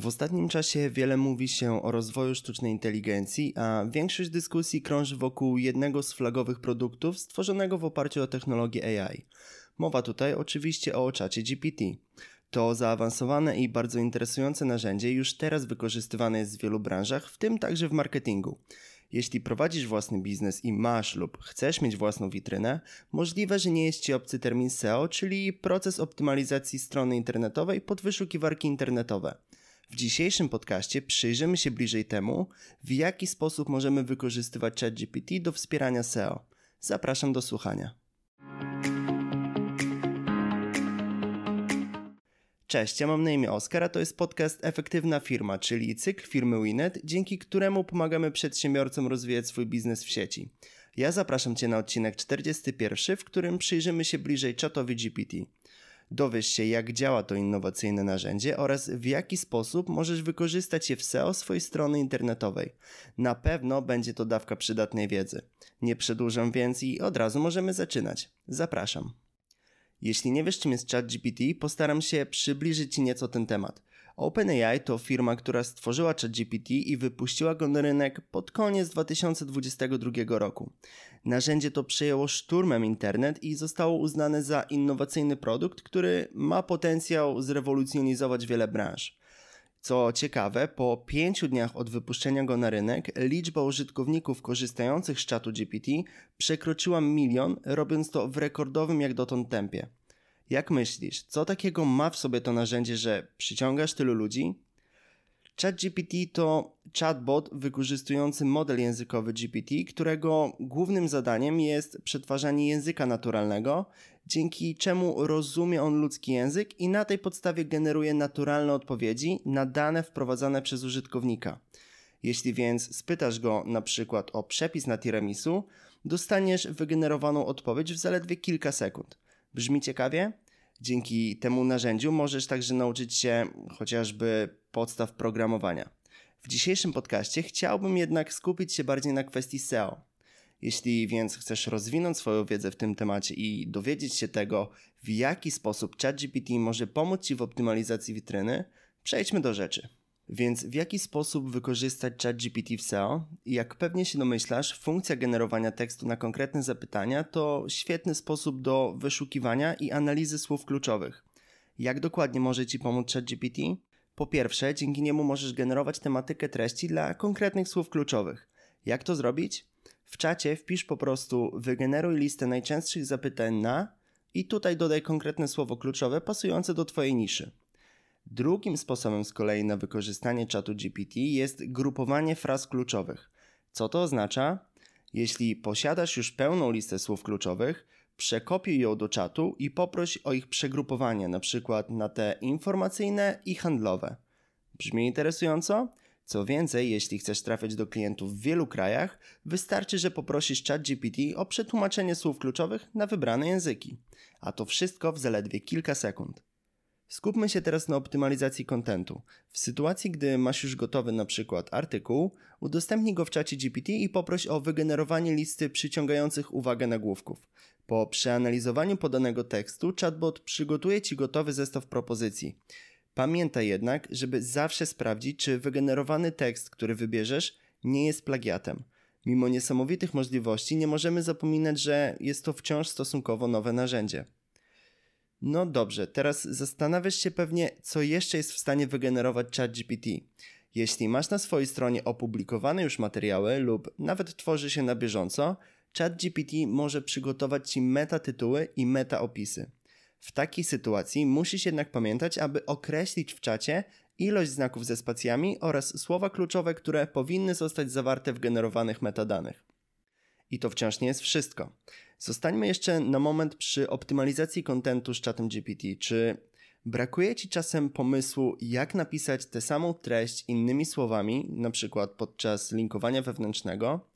W ostatnim czasie wiele mówi się o rozwoju sztucznej inteligencji, a większość dyskusji krąży wokół jednego z flagowych produktów stworzonego w oparciu o technologię AI. Mowa tutaj oczywiście o czacie GPT. To zaawansowane i bardzo interesujące narzędzie już teraz wykorzystywane jest w wielu branżach, w tym także w marketingu. Jeśli prowadzisz własny biznes i masz lub chcesz mieć własną witrynę, możliwe, że nie jest Ci obcy termin SEO, czyli proces optymalizacji strony internetowej pod wyszukiwarki internetowe. W dzisiejszym podcaście przyjrzymy się bliżej temu, w jaki sposób możemy wykorzystywać ChatGPT do wspierania SEO. Zapraszam do słuchania. Cześć, ja mam na imię Oskar, a to jest podcast Efektywna Firma, czyli cykl firmy Winet, dzięki któremu pomagamy przedsiębiorcom rozwijać swój biznes w sieci. Ja zapraszam Cię na odcinek 41, w którym przyjrzymy się bliżej czatowi GPT. Dowiesz się, jak działa to innowacyjne narzędzie oraz w jaki sposób możesz wykorzystać je w SEO swojej strony internetowej. Na pewno będzie to dawka przydatnej wiedzy. Nie przedłużam więc i od razu możemy zaczynać. Zapraszam. Jeśli nie wiesz, czym jest ChatGPT, postaram się przybliżyć Ci nieco ten temat. OpenAI to firma, która stworzyła ChatGPT i wypuściła go na rynek pod koniec 2022 roku. Narzędzie to przejęło szturmem internet i zostało uznane za innowacyjny produkt, który ma potencjał zrewolucjonizować wiele branż. Co ciekawe, po pięciu dniach od wypuszczenia go na rynek, liczba użytkowników korzystających z czatu GPT przekroczyła milion, robiąc to w rekordowym jak dotąd tempie. Jak myślisz, co takiego ma w sobie to narzędzie, że przyciągasz tylu ludzi? ChatGPT to chatbot wykorzystujący model językowy GPT, którego głównym zadaniem jest przetwarzanie języka naturalnego, dzięki czemu rozumie on ludzki język i na tej podstawie generuje naturalne odpowiedzi na dane wprowadzane przez użytkownika. Jeśli więc spytasz go na przykład o przepis na tiramisu, dostaniesz wygenerowaną odpowiedź w zaledwie kilka sekund. Brzmi ciekawie? Dzięki temu narzędziu możesz także nauczyć się chociażby podstaw programowania. W dzisiejszym podcaście chciałbym jednak skupić się bardziej na kwestii SEO. Jeśli więc chcesz rozwinąć swoją wiedzę w tym temacie i dowiedzieć się tego, w jaki sposób ChatGPT może pomóc Ci w optymalizacji witryny, przejdźmy do rzeczy. Więc w jaki sposób wykorzystać ChatGPT w SEO? Jak pewnie się domyślasz, funkcja generowania tekstu na konkretne zapytania to świetny sposób do wyszukiwania i analizy słów kluczowych. Jak dokładnie może Ci pomóc ChatGPT? Po pierwsze, dzięki niemu możesz generować tematykę treści dla konkretnych słów kluczowych. Jak to zrobić? W czacie wpisz po prostu wygeneruj listę najczęstszych zapytań na i tutaj dodaj konkretne słowo kluczowe pasujące do Twojej niszy. Drugim sposobem z kolei na wykorzystanie czatu GPT jest grupowanie fraz kluczowych. Co to oznacza? Jeśli posiadasz już pełną listę słów kluczowych, przekopiuj ją do czatu i poproś o ich przegrupowanie, np. na te informacyjne i handlowe. Brzmi interesująco? Co więcej, jeśli chcesz trafiać do klientów w wielu krajach, wystarczy, że poprosisz ChatGPT o przetłumaczenie słów kluczowych na wybrane języki. A to wszystko w zaledwie kilka sekund. Skupmy się teraz na optymalizacji kontentu. W sytuacji, gdy masz już gotowy na przykład artykuł, udostępnij go w czacie GPT i poproś o wygenerowanie listy przyciągających uwagę nagłówków. Po przeanalizowaniu podanego tekstu, chatbot przygotuje Ci gotowy zestaw propozycji. Pamiętaj jednak, żeby zawsze sprawdzić, czy wygenerowany tekst, który wybierzesz, nie jest plagiatem. Mimo niesamowitych możliwości, nie możemy zapominać, że jest to wciąż stosunkowo nowe narzędzie. No dobrze, teraz zastanawiasz się pewnie, co jeszcze jest w stanie wygenerować ChatGPT. Jeśli masz na swojej stronie opublikowane już materiały lub nawet tworzy się na bieżąco, ChatGPT może przygotować Ci metatytuły i metaopisy. W takiej sytuacji musisz jednak pamiętać, aby określić w czacie ilość znaków ze spacjami oraz słowa kluczowe, które powinny zostać zawarte w generowanych metadanych. I to wciąż nie jest wszystko. Zostańmy jeszcze na moment przy optymalizacji kontentu z czatem GPT. Czy brakuje Ci czasem pomysłu, jak napisać tę samą treść innymi słowami, na przykład podczas linkowania wewnętrznego?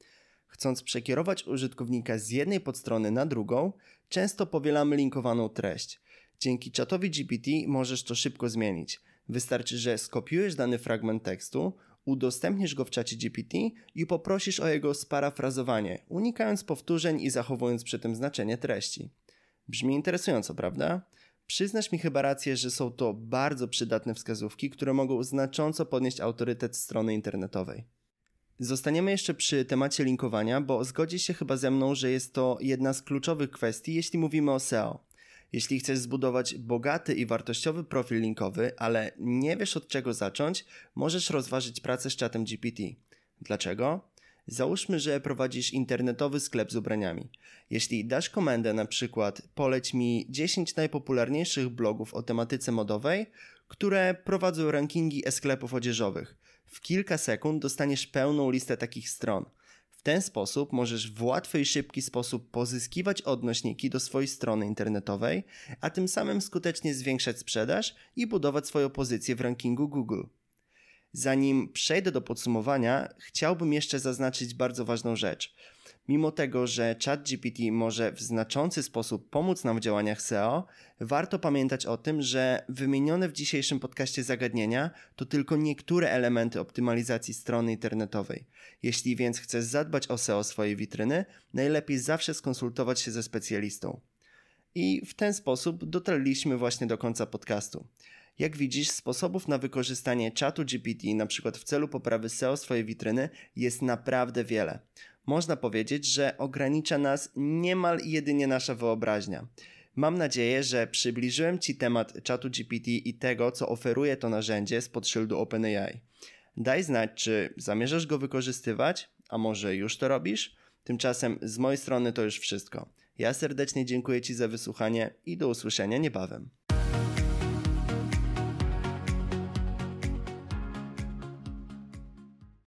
Chcąc przekierować użytkownika z jednej podstrony na drugą, często powielamy linkowaną treść. Dzięki czatowi GPT możesz to szybko zmienić. Wystarczy, że skopiujesz dany fragment tekstu, udostępnisz go w czacie GPT i poprosisz o jego sparafrazowanie, unikając powtórzeń i zachowując przy tym znaczenie treści. Brzmi interesująco, prawda? Przyznasz mi chyba rację, że są to bardzo przydatne wskazówki, które mogą znacząco podnieść autorytet strony internetowej. Zostaniemy jeszcze przy temacie linkowania, bo zgodzisz się chyba ze mną, że jest to jedna z kluczowych kwestii, jeśli mówimy o SEO. Jeśli chcesz zbudować bogaty i wartościowy profil linkowy, ale nie wiesz od czego zacząć, możesz rozważyć pracę z czatem GPT. Dlaczego? Załóżmy, że prowadzisz internetowy sklep z ubraniami. Jeśli dasz komendę na przykład poleć mi 10 najpopularniejszych blogów o tematyce modowej, które prowadzą rankingi e-sklepów odzieżowych, w kilka sekund dostaniesz pełną listę takich stron. Ten sposób możesz w łatwy i szybki sposób pozyskiwać odnośniki do swojej strony internetowej, a tym samym skutecznie zwiększać sprzedaż i budować swoją pozycję w rankingu Google. Zanim przejdę do podsumowania, chciałbym jeszcze zaznaczyć bardzo ważną rzecz. Mimo tego, że ChatGPT może w znaczący sposób pomóc nam w działaniach SEO, warto pamiętać o tym, że wymienione w dzisiejszym podcaście zagadnienia to tylko niektóre elementy optymalizacji strony internetowej. Jeśli więc chcesz zadbać o SEO swojej witryny, najlepiej zawsze skonsultować się ze specjalistą. I w ten sposób dotarliśmy właśnie do końca podcastu. Jak widzisz, sposobów na wykorzystanie czatu GPT, na przykład w celu poprawy SEO swojej witryny, jest naprawdę wiele. Można powiedzieć, że ogranicza nas niemal jedynie nasza wyobraźnia. Mam nadzieję, że przybliżyłem Ci temat czatu GPT i tego, co oferuje to narzędzie spod szyldu OpenAI. Daj znać, czy zamierzasz go wykorzystywać, a może już to robisz? Tymczasem z mojej strony to już wszystko. Ja serdecznie dziękuję Ci za wysłuchanie i do usłyszenia niebawem.